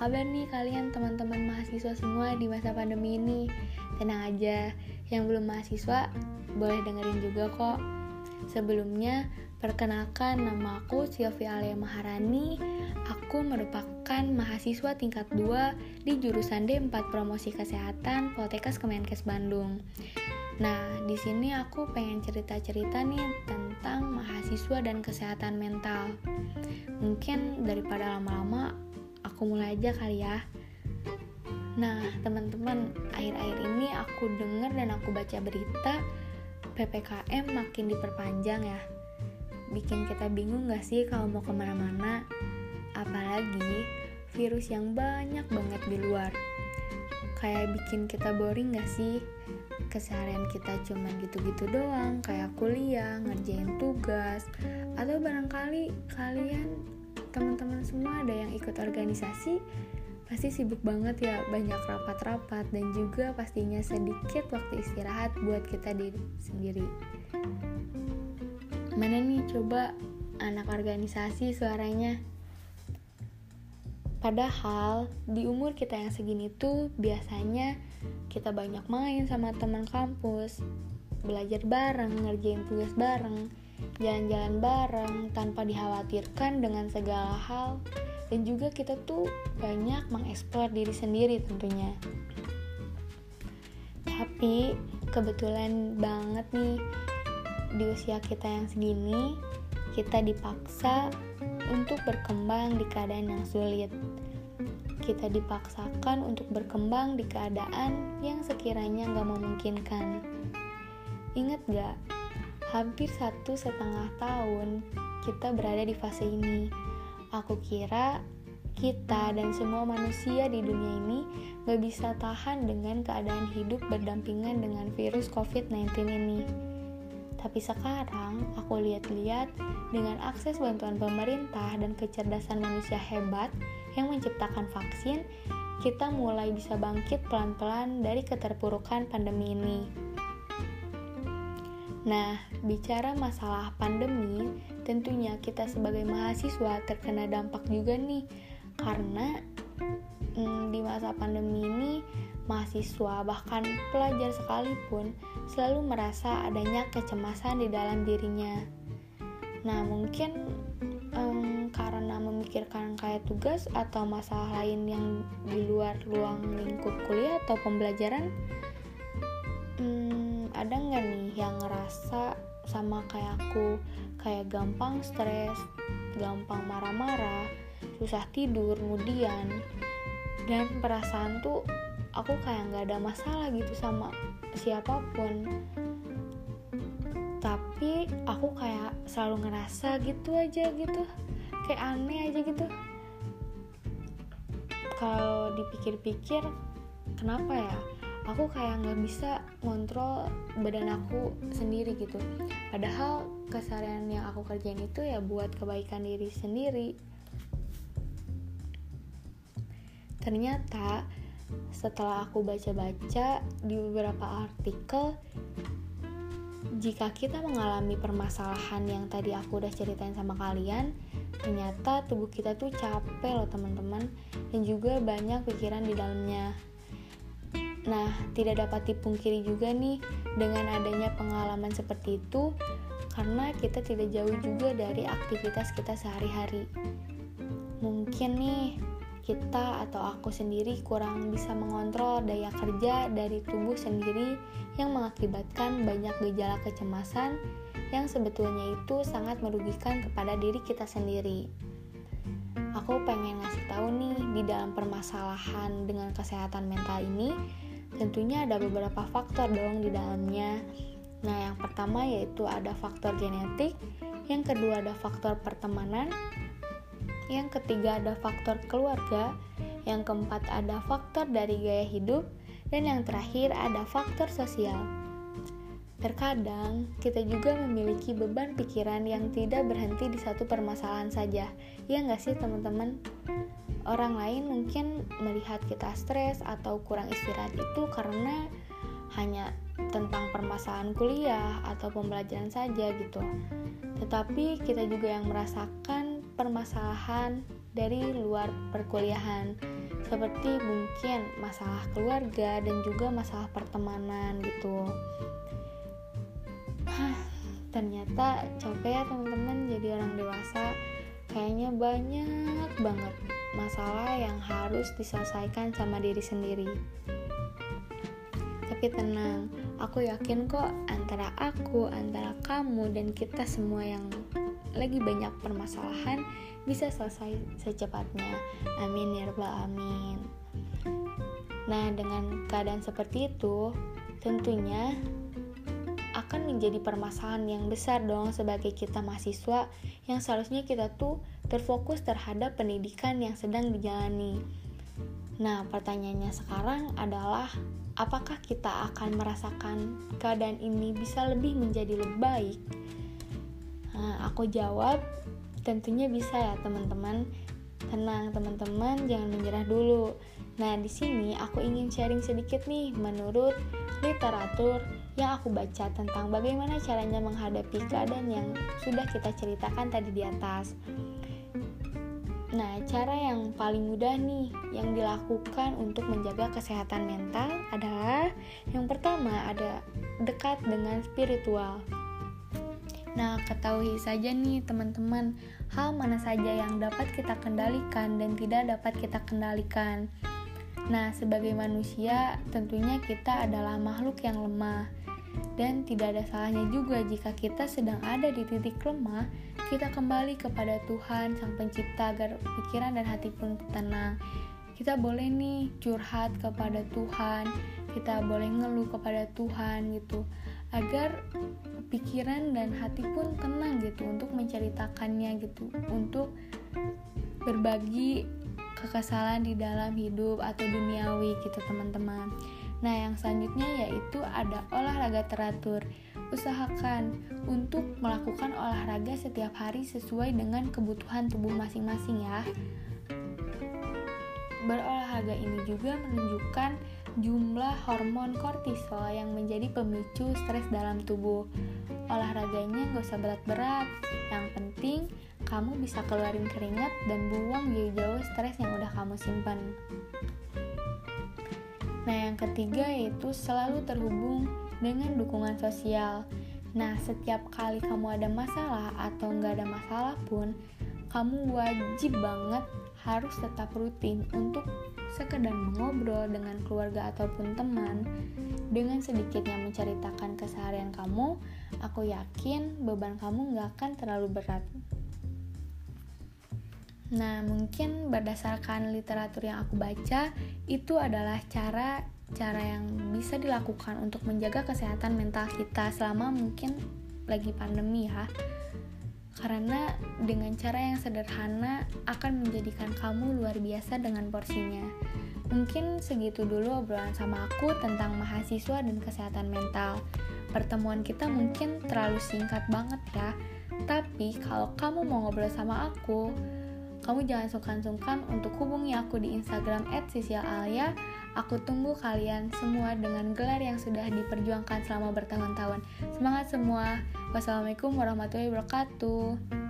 kabar nih kalian teman-teman mahasiswa semua di masa pandemi ini? Tenang aja, yang belum mahasiswa boleh dengerin juga kok. Sebelumnya, perkenalkan nama aku Sylvia Alia Maharani. Aku merupakan mahasiswa tingkat 2 di jurusan D4 Promosi Kesehatan Poltekkes Kemenkes Bandung. Nah, di sini aku pengen cerita-cerita nih tentang mahasiswa dan kesehatan mental. Mungkin daripada lama-lama, aku mulai aja kali ya. Nah, teman-teman, akhir-akhir ini aku dengar dan aku baca berita PPKM makin diperpanjang ya. Bikin kita bingung gak sih kalau mau ke mana-mana? Apalagi virus yang banyak banget di luar. Kayak bikin kita boring gak sih? Keseharian kita cuma gitu-gitu doang, kayak kuliah, ngerjain tugas, atau barangkali kalian teman-teman semua ada yang ikut organisasi pasti sibuk banget ya banyak rapat-rapat dan juga pastinya sedikit waktu istirahat buat kita diri sendiri. Mana nih coba anak organisasi suaranya? Padahal di umur kita yang segini tuh biasanya kita banyak main sama teman kampus belajar bareng ngerjain tugas bareng jalan-jalan bareng tanpa dikhawatirkan dengan segala hal. Dan juga kita tuh banyak mengeksplor diri sendiri tentunya. Tapi kebetulan banget nih di usia kita yang segini kita dipaksa untuk berkembang di keadaan yang sulit. Kita dipaksakan untuk berkembang di keadaan yang sekiranya nggak memungkinkan. Ingat gak hampir satu setengah tahun kita berada di fase ini Aku kira kita dan semua manusia di dunia ini gak bisa tahan dengan keadaan hidup berdampingan dengan virus COVID-19 ini. Tapi sekarang aku lihat-lihat dengan akses bantuan pemerintah dan kecerdasan manusia hebat yang menciptakan vaksin, kita mulai bisa bangkit pelan-pelan dari keterpurukan pandemi ini. Nah, bicara masalah pandemi, tentunya kita sebagai mahasiswa terkena dampak juga nih, karena hmm, di masa pandemi ini mahasiswa bahkan pelajar sekalipun selalu merasa adanya kecemasan di dalam dirinya. Nah, mungkin um, karena memikirkan kayak tugas atau masalah lain yang di luar ruang lingkup kuliah atau pembelajaran, hmm, ada nggak nih yang ngerasa sama kayak aku? Kayak gampang stres gampang marah-marah susah tidur kemudian dan perasaan tuh aku kayak nggak ada masalah gitu sama siapa pun. Tapi aku kayak selalu ngerasa gitu aja gitu kayak aneh aja gitu. Kalau dipikir-pikir kenapa ya aku kayak nggak bisa ngontrol badan aku sendiri gitu. Padahal keseharian yang aku kerjain itu ya buat kebaikan diri sendiri. Ternyata setelah aku baca-baca di beberapa artikel jika kita mengalami permasalahan yang tadi aku udah ceritain sama kalian ternyata tubuh kita tuh capek loh teman-teman. Dan juga banyak pikiran di dalamnya Nah, tidak dapat dipungkiri juga nih dengan adanya pengalaman seperti itu karena kita tidak jauh juga dari aktivitas kita sehari-hari. Mungkin nih kita atau aku sendiri kurang bisa mengontrol daya kerja dari tubuh sendiri yang mengakibatkan banyak gejala kecemasan yang sebetulnya itu sangat merugikan kepada diri kita sendiri. Aku pengen ngasih tahu nih di dalam permasalahan dengan kesehatan mental ini Tentunya ada beberapa faktor dong di dalamnya. Nah, yang pertama yaitu ada faktor genetik, yang kedua ada faktor pertemanan, yang ketiga ada faktor keluarga, yang keempat ada faktor dari gaya hidup, dan yang terakhir ada faktor sosial. Terkadang kita juga memiliki beban pikiran yang tidak berhenti di satu permasalahan saja. Ya nggak sih teman-teman? Orang lain mungkin melihat kita stres atau kurang istirahat itu karena hanya tentang permasalahan kuliah atau pembelajaran saja gitu. Tetapi kita juga yang merasakan permasalahan dari luar perkuliahan seperti mungkin masalah keluarga dan juga masalah pertemanan gitu. Hah, ternyata capek ya teman-teman jadi orang dewasa. Kayaknya banyak banget masalah yang harus diselesaikan sama diri sendiri tapi tenang aku yakin kok antara aku antara kamu dan kita semua yang lagi banyak permasalahan bisa selesai secepatnya. Amin ya rabbal amin. Nah, dengan keadaan seperti itu, tentunya akan menjadi permasalahan yang besar dong sebagai kita mahasiswa yang seharusnya kita tuh terfokus terhadap pendidikan yang sedang dijalani. Nah, pertanyaannya sekarang adalah apakah kita akan merasakan keadaan ini bisa lebih menjadi lebih baik? Nah, aku jawab Tentunya bisa ya teman-teman. Tenang teman-teman, jangan menyerah dulu. Nah, di sini aku ingin sharing sedikit nih menurut literatur yang aku baca tentang bagaimana caranya menghadapi keadaan yang sudah kita ceritakan tadi di atas. Nah, cara yang paling mudah nih yang dilakukan untuk menjaga kesehatan mental adalah yang pertama ada dekat dengan spiritual. Nah, ketahui saja nih teman-teman, hal mana saja yang dapat kita kendalikan dan tidak dapat kita kendalikan. Nah, sebagai manusia, tentunya kita adalah makhluk yang lemah. Dan tidak ada salahnya juga jika kita sedang ada di titik lemah, kita kembali kepada Tuhan Sang Pencipta agar pikiran dan hati pun tenang. Kita boleh nih curhat kepada Tuhan, kita boleh ngeluh kepada Tuhan gitu agar pikiran dan hati pun tenang gitu untuk menceritakannya gitu untuk berbagi kekesalan di dalam hidup atau duniawi gitu teman-teman nah yang selanjutnya yaitu ada olahraga teratur usahakan untuk melakukan olahraga setiap hari sesuai dengan kebutuhan tubuh masing-masing ya berolahraga ini juga menunjukkan jumlah hormon kortisol yang menjadi pemicu stres dalam tubuh. Olahraganya gak usah berat-berat, yang penting kamu bisa keluarin keringat dan buang jauh-jauh stres yang udah kamu simpan. Nah, yang ketiga yaitu selalu terhubung dengan dukungan sosial. Nah, setiap kali kamu ada masalah atau nggak ada masalah pun, kamu wajib banget harus tetap rutin untuk sekedar mengobrol dengan keluarga ataupun teman dengan sedikitnya menceritakan keseharian kamu aku yakin beban kamu nggak akan terlalu berat nah mungkin berdasarkan literatur yang aku baca itu adalah cara cara yang bisa dilakukan untuk menjaga kesehatan mental kita selama mungkin lagi pandemi ya karena dengan cara yang sederhana akan menjadikan kamu luar biasa dengan porsinya. Mungkin segitu dulu obrolan sama aku tentang mahasiswa dan kesehatan mental. Pertemuan kita mungkin terlalu singkat banget ya, tapi kalau kamu mau ngobrol sama aku, kamu jangan sungkan-sungkan untuk hubungi aku di Instagram @sisialia. Aku tunggu kalian semua dengan gelar yang sudah diperjuangkan selama bertahun-tahun. Semangat semua! Wassalamualaikum warahmatullahi wabarakatuh.